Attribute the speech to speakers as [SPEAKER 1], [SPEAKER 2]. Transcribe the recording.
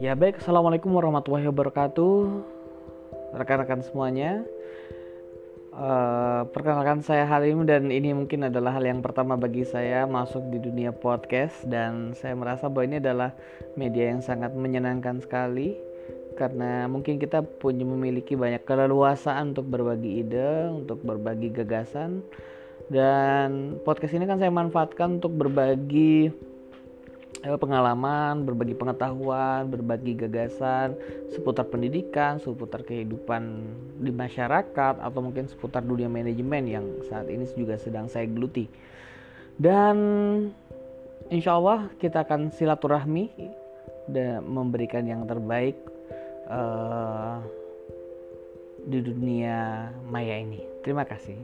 [SPEAKER 1] Ya baik, Assalamualaikum warahmatullahi wabarakatuh. Rekan-rekan semuanya. Uh, Perkenalkan saya Halim dan ini mungkin adalah hal yang pertama bagi saya masuk di dunia podcast Dan saya merasa bahwa ini adalah media yang sangat menyenangkan sekali Karena mungkin kita punya memiliki banyak keleluasaan untuk berbagi ide, untuk berbagi gagasan Dan podcast ini kan saya manfaatkan untuk berbagi pengalaman, berbagi pengetahuan, berbagi gagasan seputar pendidikan, seputar kehidupan di masyarakat atau mungkin seputar dunia manajemen yang saat ini juga sedang saya geluti. Dan insya Allah kita akan silaturahmi dan memberikan yang terbaik uh, di dunia maya ini. Terima kasih.